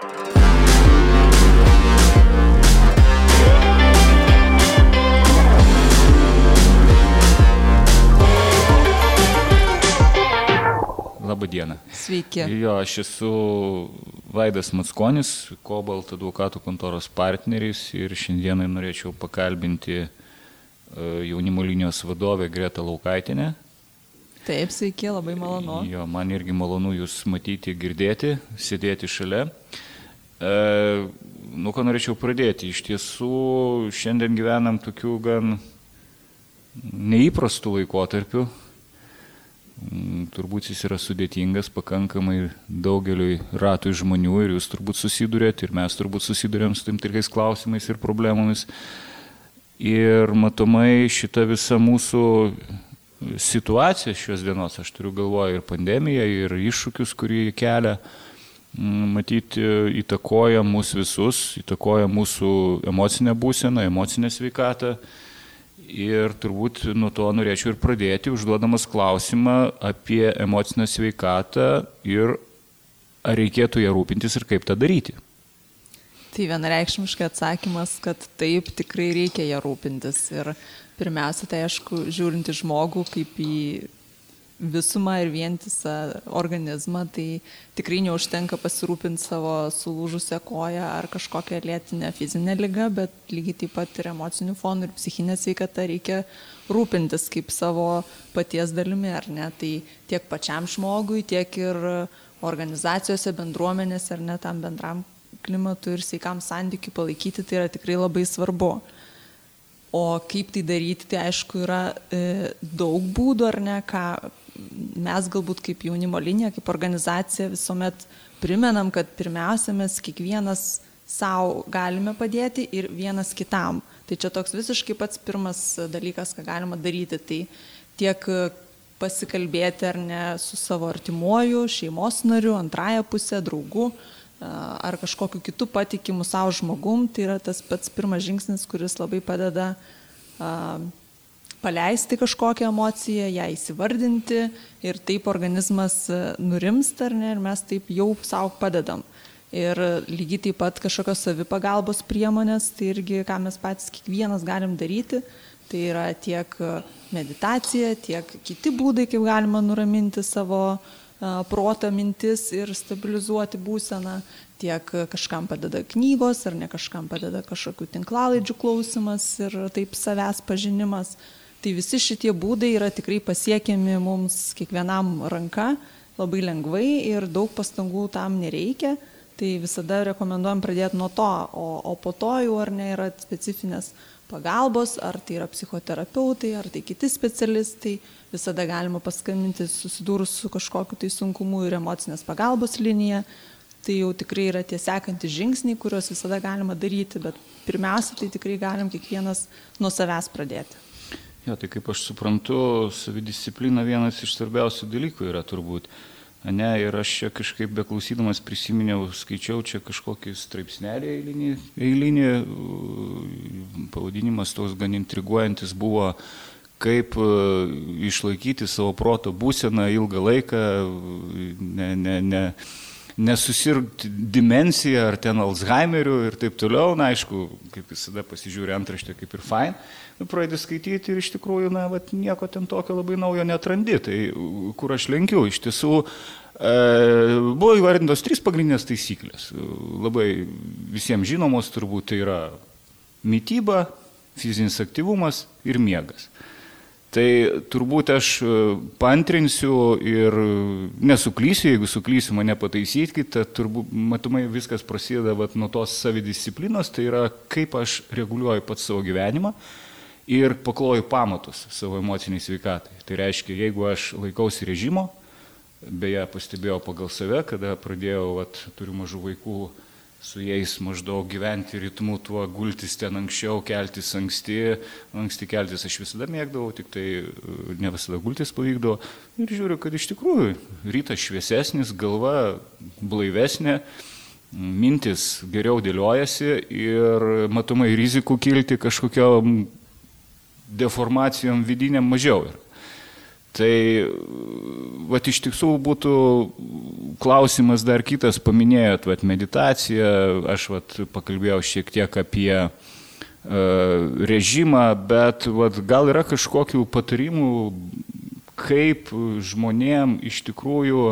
Labą dieną. Sveiki. Jo, aš esu Vaidas Matskonis, Kobalt advokatų kontoros partneris ir šiandieną norėčiau pakalbinti e, jaunimo linijos vadovę Gretą Laukaitinę. Taip, sveiki, labai malonu. Jo, man irgi malonu Jūs matyti, girdėti, sėdėti šalia. E, nu, ką norėčiau pradėti. Iš tiesų, šiandien gyvenam tokių gan neįprastų laikotarpių. Mm, Turbūt jis yra sudėtingas pakankamai daugeliui ratui žmonių ir jūs turbūt susidurėt ir mes turbūt susidurėm su tam tikrais klausimais ir problemomis. Ir matomai šita visa mūsų situacija šios dienos, aš turiu galvoje ir pandemiją, ir iššūkius, kurį kelia, mm, matyti, įtakoja mūsų visus, įtakoja mūsų emocinę būseną, emocinę sveikatą. Ir turbūt nuo to norėčiau ir pradėti, užduodamas klausimą apie emocinę sveikatą ir ar reikėtų ją rūpintis ir kaip tą daryti. Tai vienareikšmiškai atsakymas, kad taip, tikrai reikia ją rūpintis. Ir pirmiausia, tai aišku, žiūrint į žmogų kaip į visumą ir vientisą organizmą, tai tikrai neužtenka pasirūpinti savo sulūžusią koją ar kažkokią lėtinę fizinę lygą, bet lygiai taip pat ir emocinių fonų ir psichinę sveikatą reikia rūpintis kaip savo paties dalimi, ar ne? Tai tiek pačiam žmogui, tiek ir organizacijose, bendruomenėse, ar ne tam bendram klimatui ir sveikam santykiui palaikyti, tai yra tikrai labai svarbu. O kaip tai daryti, tai aišku yra e, daug būdų, ar ne, ką mes galbūt kaip jaunimo linija, kaip organizacija visuomet primenam, kad pirmiausia mes kiekvienas savo galime padėti ir vienas kitam. Tai čia toks visiškai pats pirmas dalykas, ką galima daryti. Tai tiek pasikalbėti ar ne su savo artimuoju, šeimos nariu, antrąją pusę, draugu ar kažkokiu kitu patikimu savo žmogum. Tai yra tas pats pirmas žingsnis, kuris labai padeda paleisti kažkokią emociją, ją įsivardinti ir taip organizmas nurimsta ar ne ir mes taip jau savo padedam. Ir lygiai taip pat kažkokios savipagalbos priemonės, tai irgi ką mes patys kiekvienas galim daryti, tai yra tiek meditacija, tiek kiti būdai, kaip galima nuraminti savo protą mintis ir stabilizuoti būseną, tiek kažkam padeda knygos, ar ne kažkam padeda kažkokių tinklalaidžių klausimas ir taip savęs pažinimas. Tai visi šitie būdai yra tikrai pasiekiami mums kiekvienam ranka labai lengvai ir daug pastangų tam nereikia. Tai visada rekomenduojam pradėti nuo to, o, o po to jau ar ne yra specifinės pagalbos, ar tai yra psichoterapeutai, ar tai kiti specialistai. Visada galima paskambinti susidūrus su kažkokiu tai sunkumu ir emocinės pagalbos linija. Tai jau tikrai yra tie sekantys žingsniai, kuriuos visada galima daryti, bet pirmiausia, tai tikrai galim kiekvienas nuo savęs pradėti. Jo, tai kaip aš suprantu, savidisciplina vienas iš svarbiausių dalykų yra turbūt. Ne, ir aš čia kažkaip beklausydamas prisiminiau, skaičiau čia kažkokį straipsnelį eilinį, eilinį, pavadinimas toks gan intriguojantis buvo, kaip išlaikyti savo proto būseną ilgą laiką, ne, ne, ne, nesusirgti dimensiją ar ten Alzheimeriu ir taip toliau. Na, aišku, kaip visada pasižiūri antraštę kaip ir fine, nu, pradedi skaityti ir iš tikrųjų, na, vat, nieko ten tokio labai naujo netrandi. Tai kur aš lenkiu, iš tiesų e, buvo įvardintos trys pagrindinės taisyklės. Labai visiems žinomos turbūt tai yra mytyba, fizinis aktyvumas ir miegas. Tai turbūt aš pantrinsiu ir nesuklysiu, jeigu suklysiu mane pataisykite, turbūt matomai viskas prasideda vat, nuo tos savidisciplinos, tai yra kaip aš reguliuoju pats savo gyvenimą ir pakloju pamatus savo emociniai sveikatai. Tai reiškia, jeigu aš laikausi režimo, beje, pastebėjau pagal save, kada pradėjau, vat, turiu mažų vaikų, su jais maždaug gyventi ritmu, tuo gultis ten anksčiau, keltis anksti, anksti keltis aš visada mėgdavau, tik tai ne visada gultis pavykdavo. Ir žiūriu, kad iš tikrųjų rytas šviesesnis, galva blaivesnė, mintis geriau dėliojasi ir matomai rizikų kilti kažkokiam deformacijom vidiniam mažiau. Ir Tai, va, iš tiesų būtų klausimas dar kitas, paminėjot, va, meditaciją, aš va, pakalbėjau šiek tiek apie uh, režimą, bet va, gal yra kažkokių patarimų, kaip žmonėm iš tikrųjų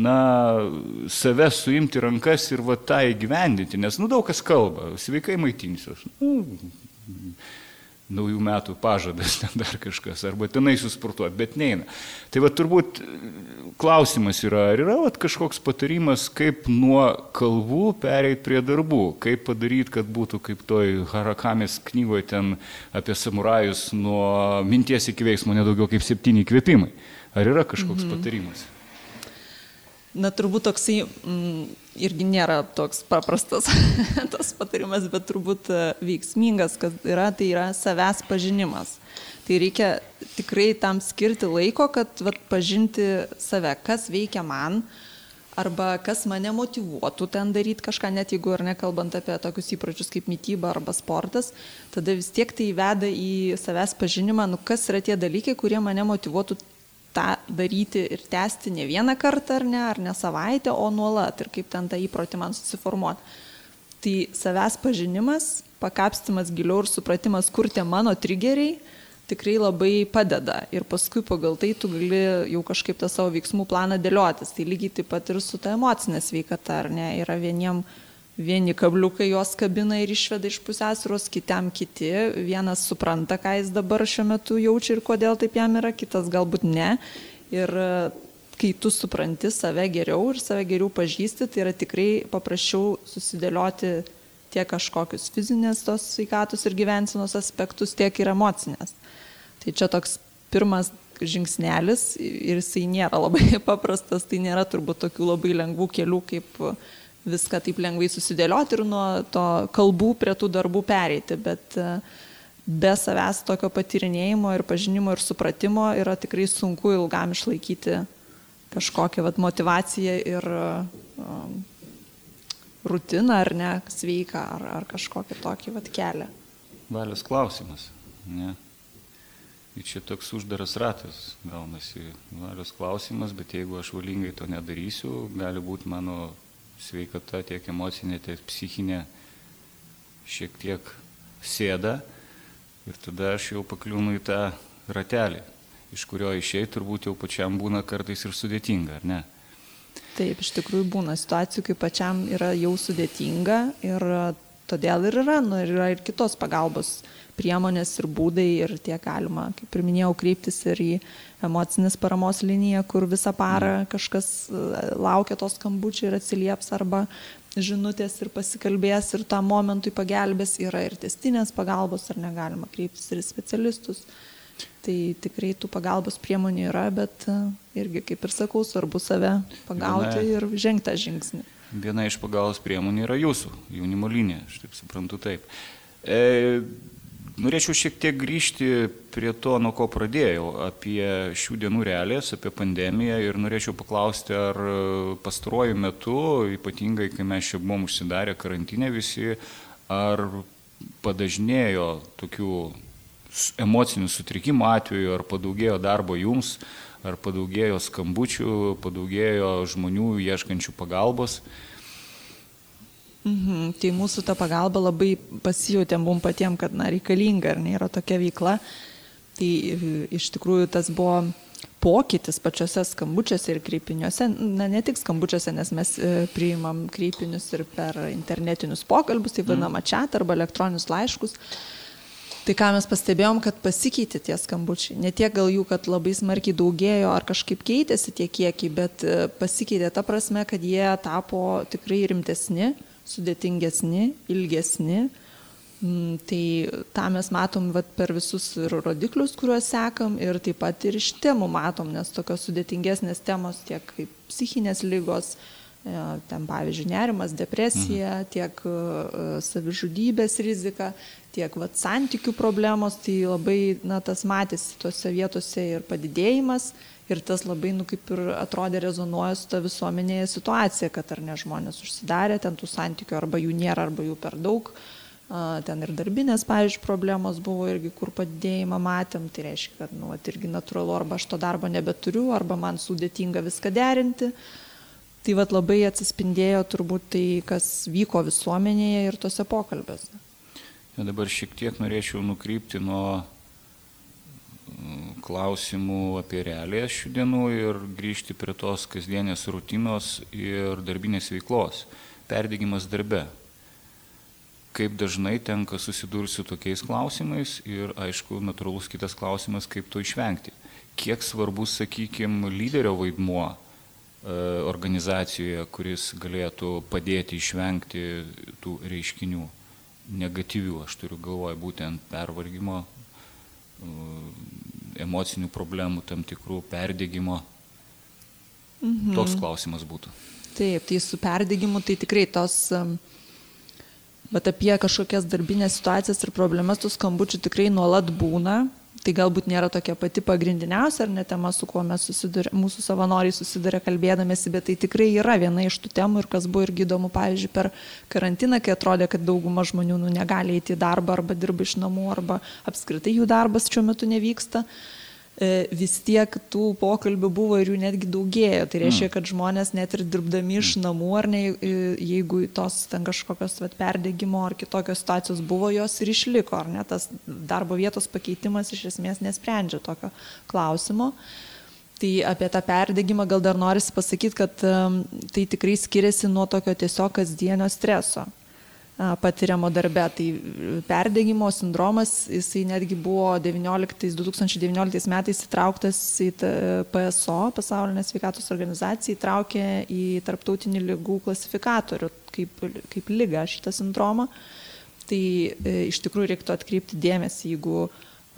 na, save suimti rankas ir va tą įgyvendinti, nes, nu, daug kas kalba, sveikai maitinsiuos. Nu, naujų metų pažadas, ten dar kažkas, arba tenai susportuoti, bet neina. Tai va turbūt klausimas yra, ar yra va, kažkoks patarimas, kaip nuo kalbų pereiti prie darbų, kaip padaryti, kad būtų kaip toj Harakamės knygoje ten apie samurajus nuo minties iki veiksmo nedaugiau kaip septyni kvėpimai. Ar yra kažkoks mhm. patarimas? Na, turbūt toksai mm, irgi nėra toks paprastas tas patarimas, bet turbūt e, veiksmingas, kas yra, tai yra savęs pažinimas. Tai reikia tikrai tam skirti laiko, kad vat, pažinti save, kas veikia man, arba kas mane motivuotų ten daryti kažką, net jeigu ir nekalbant apie tokius įpročius kaip mytyba arba sportas, tada vis tiek tai veda į savęs pažinimą, nu kas yra tie dalykai, kurie mane motivuotų tą daryti ir tęsti ne vieną kartą ar ne, ar ne savaitę, o nuolat ir kaip ten tą įprotį man susiformuoti. Tai savęs pažinimas, pakapstimas giliau ir supratimas, kur tie mano trigeriai tikrai labai padeda. Ir paskui pagal tai tu gali jau kažkaip tą savo veiksmų planą dėliotis. Tai lygiai taip pat ir su ta emocinė sveikata, ar ne, yra vieniem vieni kabliukai jos kabina ir išveda iš pusėsros, kitam kiti. Vienas supranta, ką jis dabar šiuo metu jaučia ir kodėl taip jam yra, kitas galbūt ne. Ir e, kai tu supranti save geriau ir save geriau pažįsti, tai yra tikrai paprasčiau susidėlioti tiek kažkokius fizinės tos sveikatos ir gyvensinos aspektus, tiek ir emocinės. Tai čia toks pirmas žingsnelis ir jisai nėra labai paprastas, tai nėra turbūt tokių labai lengvų kelių kaip viską taip lengvai susidėlioti ir nuo to kalbų prie tų darbų pereiti, bet e, be savęs tokio patyrinėjimo ir pažinimo ir supratimo yra tikrai sunku ilgam išlaikyti kažkokią vat, motivaciją ir um, rutiną ar ne, sveiką ar, ar kažkokį tokį vat, kelią. Valios klausimas. Ne? Ir čia toks uždaras ratas gaunasi valios klausimas, bet jeigu aš valingai to nedarysiu, gali būti mano sveikata, tiek emocinė, tiek psichinė šiek tiek sėda ir tada aš jau pakliūnu į tą ratelį, iš kurio išėjai turbūt jau pačiam būna kartais ir sudėtinga, ar ne? Taip, iš tikrųjų būna situacijų, kai pačiam yra jau sudėtinga ir todėl ir yra, nu, ir yra ir kitos pagalbos priemonės ir būdai ir tiek galima, kaip ir minėjau, kreiptis ir į emocinės paramos liniją, kur visą parą mm. kažkas e, laukia tos skambučių ir atsilieps arba žinutės ir pasikalbės ir tam momentui pagelbės, yra ir testinės pagalbos, ar negalima kreiptis ir specialistus. Tai tikrai tų pagalbos priemonių yra, bet e, irgi, kaip ir sakau, svarbu save pagauti viena, ir žengti tą žingsnį. Viena iš pagalbos priemonių yra jūsų jaunimo linija, aš taip suprantu taip. E, Norėčiau šiek tiek grįžti prie to, nuo ko pradėjau, apie šių dienų realijas, apie pandemiją ir norėčiau paklausti, ar pastaruoju metu, ypatingai kai mes čia buvom užsidarę karantinę visi, ar padažnėjo tokių emocinių sutrikimų atveju, ar padaugėjo darbo jums, ar padaugėjo skambučių, padaugėjo žmonių ieškančių pagalbos. Mhm, tai mūsų ta pagalba labai pasijutėm mum patiem, kad na, reikalinga ir nėra tokia veikla. Tai e, iš tikrųjų tas buvo pokytis pačiose skambučiuose ir kreipiniuose, na ne tik skambučiuose, nes mes e, priimam kreipinius ir per internetinius pokalbius, tai vadinama čia mhm. arba elektroninius laiškus. Tai ką mes pastebėjom, kad pasikeitė tie skambučiai. Ne tiek gal jų, kad labai smarkiai daugėjo ar kažkaip keitėsi tie kiekiai, bet e, pasikeitė ta prasme, kad jie tapo tikrai rimtesni sudėtingesni, ilgesni. Mm, tai tą mes matom vat, per visus rodiklius, kuriuos sekam ir taip pat ir iš temų matom, nes tokios sudėtingesnės temos tiek kaip psichinės lygos, e, ten pavyzdžiui nerimas, depresija, mhm. tiek uh, savižudybės rizika, tiek vat, santykių problemos, tai labai na, tas matėsi tuose vietose ir padidėjimas Ir tas labai, nu, kaip ir atrodė, rezonuoja su ta visuomenėje situacija, kad ar ne žmonės užsidarė, ten tų santykių arba jų nėra, arba jų per daug. ten ir darbinės, pavyzdžiui, problemos buvo irgi, kur padėjimą matėm, tai reiškia, kad, nu, at, irgi natūralu, arba aš to darbo nebeturiu, arba man sudėtinga viską derinti. Tai vad labai atsispindėjo turbūt tai, kas vyko visuomenėje ir tose pokalbėse. Ja, dabar šiek tiek norėčiau nukrypti nuo mm, klausimų apie realiją šių dienų ir grįžti prie tos kasdienės rutinos ir darbinės veiklos. Perdėgymas darbe kaip dažnai tenka susidurti su tokiais klausimais ir, aišku, natūralus kitas klausimas, kaip to išvengti. Kiek svarbus, sakykime, lyderio vaidmuo organizacijoje, kuris galėtų padėti išvengti tų reiškinių negatyvių, aš turiu galvoje būtent pervargimo, e, emocinių problemų, tam tikrų perdėgymo. Mhm. Toks klausimas būtų. Taip, tai su perdėgymu tai tikrai tos Bet apie kažkokias darbinės situacijas ir problemas tų skambučių tikrai nuolat būna. Tai galbūt nėra tokia pati pagrindiniausia ar ne tema, su kuo mes susidurė, mūsų savanoriai susiduria kalbėdamėsi, bet tai tikrai yra viena iš tų temų ir kas buvo irgi įdomu, pavyzdžiui, per karantiną, kai atrodė, kad dauguma žmonių nu, negali eiti į darbą arba dirba iš namų arba apskritai jų darbas šiuo metu nevyksta. Uh, vis tiek tų pokalbių buvo ir jų netgi daugėjo. Tai reiškia, mm. kad žmonės net ir dirbdami iš mm. namų, ar ne, e, jeigu tos ten kažkokios vat, perdėgymo ar kitokios situacijos buvo, jos ir išliko, ar ne, tas darbo vietos pakeitimas iš esmės nesprendžia tokio klausimo. Tai apie tą perdėgymą gal dar norisi pasakyti, kad um, tai tikrai skiriasi nuo tokio tiesiog kasdienio streso patiriamo darbe. Tai perdėgymo sindromas, jisai netgi buvo 19, 2019 metais įtrauktas į PSO, pasaulinė sveikatos organizacija, įtraukė į tarptautinį lygų klasifikatorių kaip, kaip lyga šitą sindromą. Tai e, iš tikrųjų reiktų atkreipti dėmesį, jeigu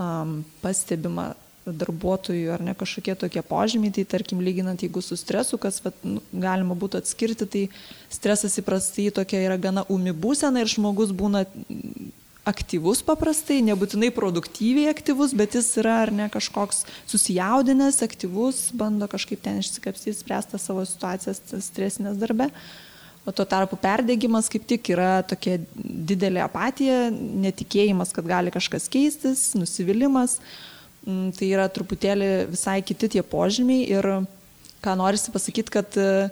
um, pastebima darbuotojų ar ne kažkokie tokie požymiai, tai tarkim lyginant jeigu su stresu, kas vat, nu, galima būtų atskirti, tai stresas įprastai tokia yra gana umi būsena ir žmogus būna aktyvus paprastai, nebūtinai produktyviai aktyvus, bet jis yra ar ne kažkoks susijaudinęs, aktyvus, bando kažkaip ten išsikapstyti, spręsti savo situacijas stresinės darbe. O tuo tarpu perdėgymas kaip tik yra tokia didelė apatija, netikėjimas, kad gali kažkas keistis, nusivylimas. Mm, tai yra truputėlį visai kiti tie požymiai ir ką norisi pasakyti, kad e,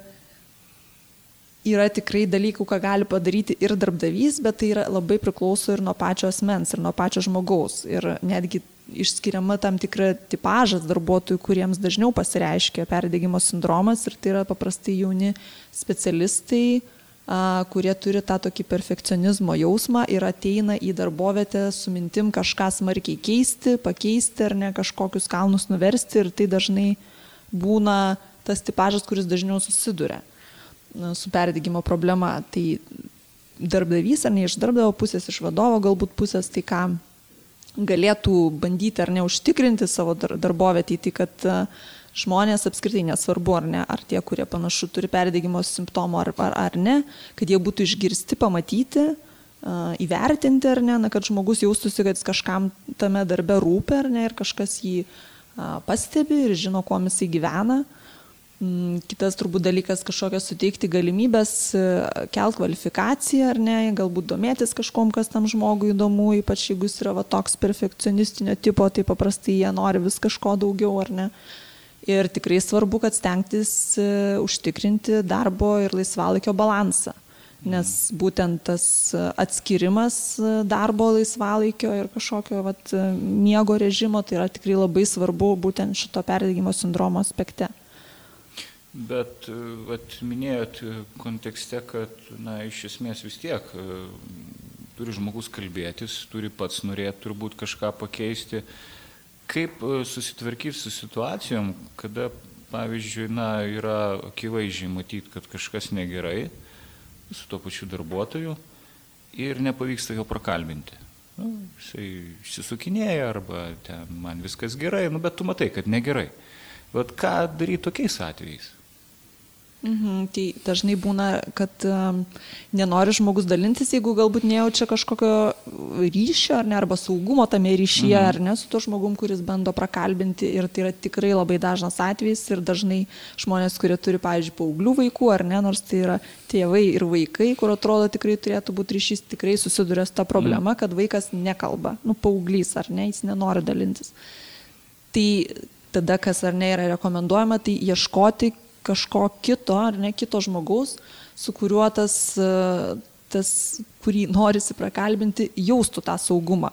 yra tikrai dalykų, ką gali padaryti ir darbdavys, bet tai yra labai priklauso ir nuo pačio asmens, ir nuo pačio žmogaus. Ir netgi išskiriama tam tikra tipažas darbuotojų, kuriems dažniau pasireiškia perdėgymo sindromas ir tai yra paprastai jauni specialistai, kurie turi tą tokį perfekcionizmo jausmą ir ateina į darbovietę su mintim kažką smarkiai keisti, pakeisti ar ne kažkokius kalnus nuversti ir tai dažnai būna tas tipažas, kuris dažniau susiduria su perdėgymo problema. Tai darbdavys ar ne iš darbdavo pusės, iš vadovo galbūt pusės, tai ką galėtų bandyti ar neužtikrinti savo darbovietį, tai kad uh, žmonės apskritai nesvarbu, ar ne, ar tie, kurie panašu turi perdėgymo simptomų ar, ar, ar ne, kad jie būtų išgirsti, pamatyti, uh, įvertinti, ar ne, na, kad žmogus jaustųsi, kad kažkam tame darbe rūpi, ar ne, ir kažkas jį uh, pastebi ir žino, kuo jisai gyvena. Mm, kitas turbūt dalykas kažkokias suteikti galimybės kelt kvalifikaciją ar ne, galbūt domėtis kažkom, kas tam žmogui įdomu, ypač jeigu jis yra va, toks perfekcionistinio tipo, tai paprastai jie nori vis kažko daugiau ar ne. Uh, Ir tikrai svarbu, kad stengtis e, užtikrinti darbo ir laisvalaikio balansą. Nes būtent tas atskirimas e, darbo laisvalaikio ir kažkokio vat, miego režimo tai yra tikrai labai svarbu būtent šito perdėgymo sindromo aspekte. Bet e, vat, minėjot kontekste, kad na, iš esmės vis tiek turi žmogus kalbėtis, turi pats norėti turbūt kažką pakeisti. Kaip e, susitvarkyti su situacijom, kada, pavyzdžiui, na, yra akivaizdžiai matyti, kad kažkas negerai su to pačiu darbuotoju ir nepavyksta jo prakalbinti. Nu, jisai išsisukinėja arba ten man viskas gerai, nu, bet tu matai, kad negerai. Bet ką daryti tokiais atvejais? Mhm, tai dažnai būna, kad um, nenori žmogus dalintis, jeigu galbūt nejaučia kažkokio ryšio ar ne, arba saugumo tame ryšyje, mhm. ar ne, su to žmogum, kuris bando prakalbinti. Ir tai yra tikrai labai dažnas atvejis ir dažnai žmonės, kurie turi, pavyzdžiui, paauglių vaikų, ar ne, nors tai yra tėvai ir vaikai, kur atrodo tikrai turėtų būti ryšys, tikrai susiduria su ta problema, mhm. kad vaikas nekalba, nu, paauglys, ar ne, jis nenori dalintis. Tai tada, kas ar ne yra rekomenduojama, tai ieškoti kažko kito, ar ne kito žmogaus, su kuriuo tas, e, tas kurį norisi prakalbinti, jaustų tą saugumą.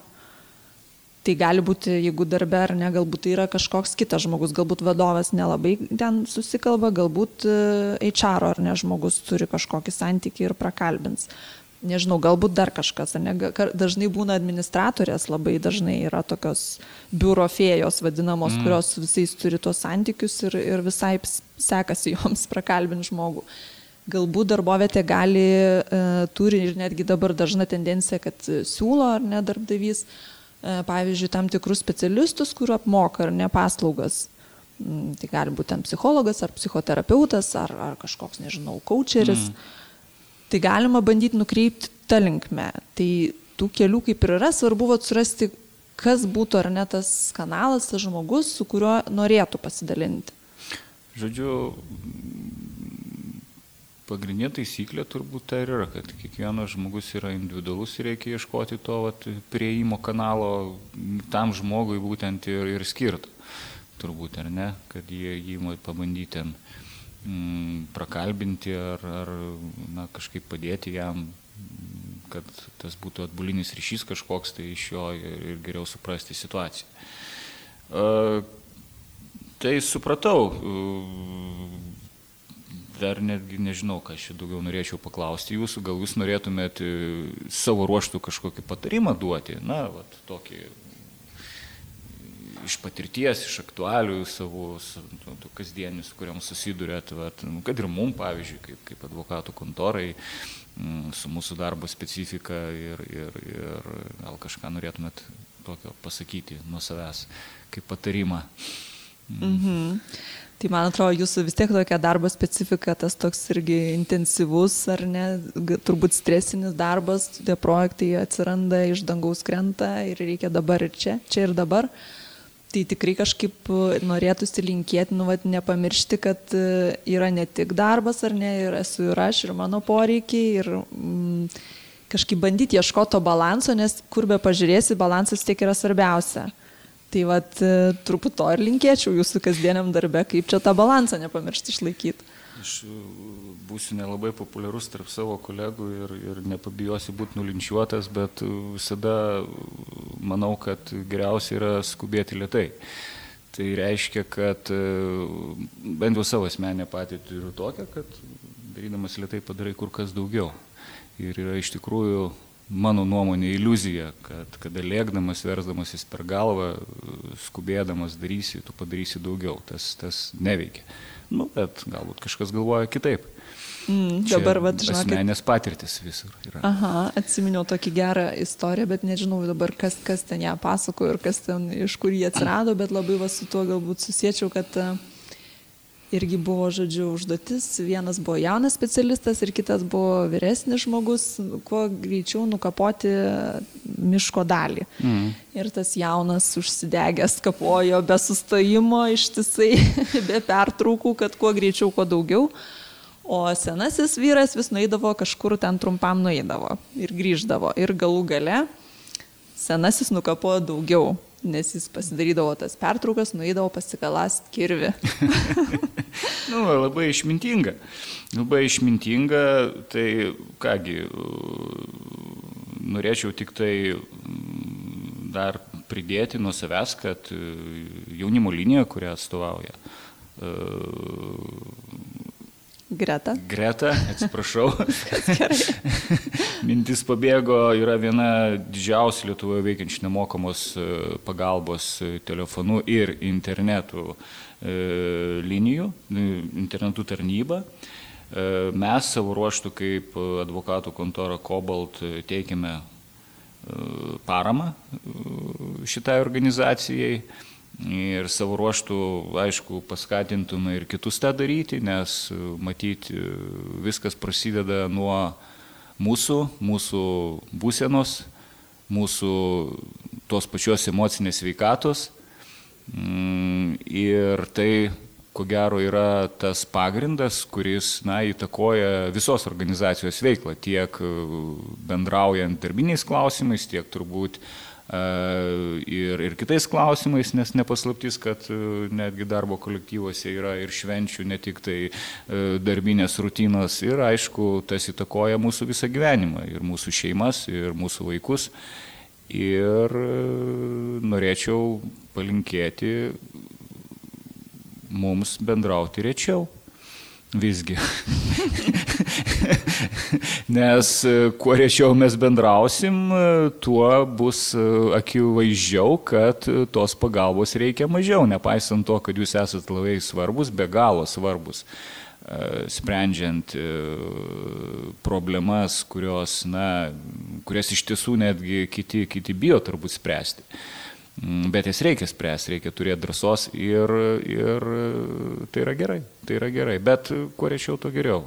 Tai gali būti, jeigu darbe ar ne, galbūt tai yra kažkoks kitas žmogus, galbūt vadovas nelabai ten susikalba, galbūt e, HR ar ne žmogus turi kažkokį santykį ir prakalbins nežinau, galbūt dar kažkas, ne, dažnai būna administratorės, labai dažnai yra tokios biuro fėjos vadinamos, mm. kurios visais turi tuos santykius ir, ir visai sekasi joms prakalbinti žmogų. Galbūt darbovietė gali, e, turi ir netgi dabar dažna tendencija, kad siūlo ar ne darbdavys, e, pavyzdžiui, tam tikrus specialistus, kuriuo apmoka ar ne paslaugas. Mm, tai gali būti ten psichologas ar psichoterapeutas ar, ar kažkoks, nežinau, coacheris. Mm tai galima bandyti nukreipti tą linkmę. Tai tų kelių kaip ir yra, svarbu surasti, kas būtų ar ne tas kanalas, tas žmogus, su kuriuo norėtų pasidalinti. Žodžiu, pagrindinė taisyklė turbūt tai yra, kad kiekvienas žmogus yra individualus ir reikia ieškoti to vat, prieimo kanalo tam žmogui būtent ir, ir skirtų. Turbūt, ar ne, kad jie jį pabandyti ten mm, prakalbinti ar, ar na, kažkaip padėti jam, kad tas būtų atbulinis ryšys kažkoks, tai iš jo ir, ir geriau suprasti situaciją. Uh, tai supratau, dar netgi nežinau, ką aš daugiau norėčiau paklausti jūsų, gal jūs norėtumėte savo ruoštų kažkokį patarimą duoti, na, vat, tokį iš patirties, iš aktualių savo nu, kasdienių, su kuriam susidurėt, vat, nu, kad ir mum, pavyzdžiui, kaip, kaip advokatų kontorai, m, su mūsų darbo specifika ir, ir, ir gal kažką norėtumėt tokio pasakyti nuo savęs, kaip patarimą. Mhm. Tai man atrodo, jūsų vis tiek tokia darbo specifika, tas toks irgi intensyvus ar ne, turbūt stresinis darbas, tie projektai atsiranda iš dangaus krenta ir reikia dabar ir čia, čia ir dabar. Uh, Tai tikrai kažkaip e, norėtųsi linkėti, nu, vat, nepamiršti, kad e, yra ne tik darbas, ar ne, ir esu ir aš, ir mano poreikiai, ir mm, kažkaip bandyti ieškoti to balanso, nes kur be pažiūrėsi, balansas tiek yra svarbiausia. Tai vat, e, truputį to ir linkėčiau jūsų kasdieniam darbe, kaip čia tą balansą nepamiršti išlaikyti. Aš būsiu nelabai populiarus tarp savo kolegų ir, ir nepabijosiu būti nulinčiuotas, bet visada manau, kad geriausia yra skubėti lietai. Tai reiškia, kad bent jau savo asmenę patirtį turiu tokią, kad darydamas lietai padarai kur kas daugiau. Ir yra iš tikrųjų mano nuomonė iliuzija, kad kada lėkdamas, versdamasis per galvą, skubėdamas darysi, tu padarysi daugiau. Tas, tas neveikia. Nu, bet galbūt kažkas galvoja kitaip. Mm, dabar, vad, žinokit. Asmenės patirtis visur yra. Aha, atsiminiau tokį gerą istoriją, bet nežinau dabar, kas, kas ten ją pasakojo ir kas ten, iš kur jie atsirado, bet labai va su tuo galbūt susiečiau, kad uh, irgi buvo, žodžiu, užduotis. Vienas buvo jaunas specialistas ir kitas buvo vyresnis žmogus, kuo greičiau nukapoti miško dalį. Mm. Ir tas jaunas užsidegęs kapojo be sustojimo ištisai, be pertraukų, kad kuo greičiau, kuo daugiau. O senasis vyras vis nueidavo kažkur ten trumpam nueidavo ir grįždavo. Ir galų gale senasis nukapojo daugiau, nes jis pasidarydavo tas pertraukas, nueidavo pasikalast kirvi. nu, labai išmintinga. Labai išmintinga, tai kągi, norėčiau tik tai mm, dar pridėti nuo savęs, kad jaunimo linija, kurią atstovauja, Greta. Greta, atsiprašau. Mintis pabėgo, yra viena didžiausia Lietuvoje veikiančių nemokamos e, pagalbos e, telefonu ir internetu e, linijų, internetų tarnyba. Mes savo ruoštų kaip advokatų kontora Cobalt teikiame paramą šitai organizacijai Ir savo ruoštų, aišku, paskatintume ir kitus tą daryti, nes matyti viskas prasideda nuo mūsų, mūsų būsenos, mūsų tos pačios emocinės veikatos. Mm, ir tai, ko gero, yra tas pagrindas, kuris, na, įtakoja visos organizacijos veiklą, tiek bendraujant darbiniais klausimais, tiek turbūt ir, ir kitais klausimais, nes nepaslaptis, kad e, netgi darbo kolektyvuose yra ir švenčių, ne tik tai e, darbinės rutinos ir aišku, tas įtakoja mūsų visą gyvenimą ir mūsų šeimas, ir mūsų vaikus. Ir e, norėčiau palinkėti mums bendrauti rečiau. Visgi. Nes e, kuo rečiau mes bendrausim, e, tuo bus e, akivaizdžiau, kad tos pagalbos reikia mažiau, nepaisant to, kad jūs esate labai svarbus, be galo svarbus sprendžiant problemas, kurios, na, kurias iš tiesų netgi kiti, kiti bijo turbūt spręsti. Mm, bet jas reikia spręsti, reikia turėti drąsos ir, ir tai yra gerai, tai yra gerai. Bet kuo rečiau, to geriau.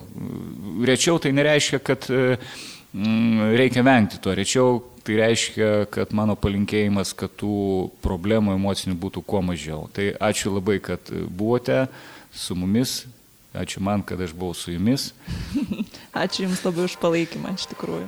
Rečiau tai nereiškia, kad mm, reikia vengti to. Rečiau tai reiškia, kad mano palinkėjimas, kad tų problemų emocinių būtų kuo mažiau. Tai ačiū labai, kad buvote su mumis. Ačiū man, kad aš buvau su jumis. ačiū Jums labai už palaikymą, iš tikrųjų.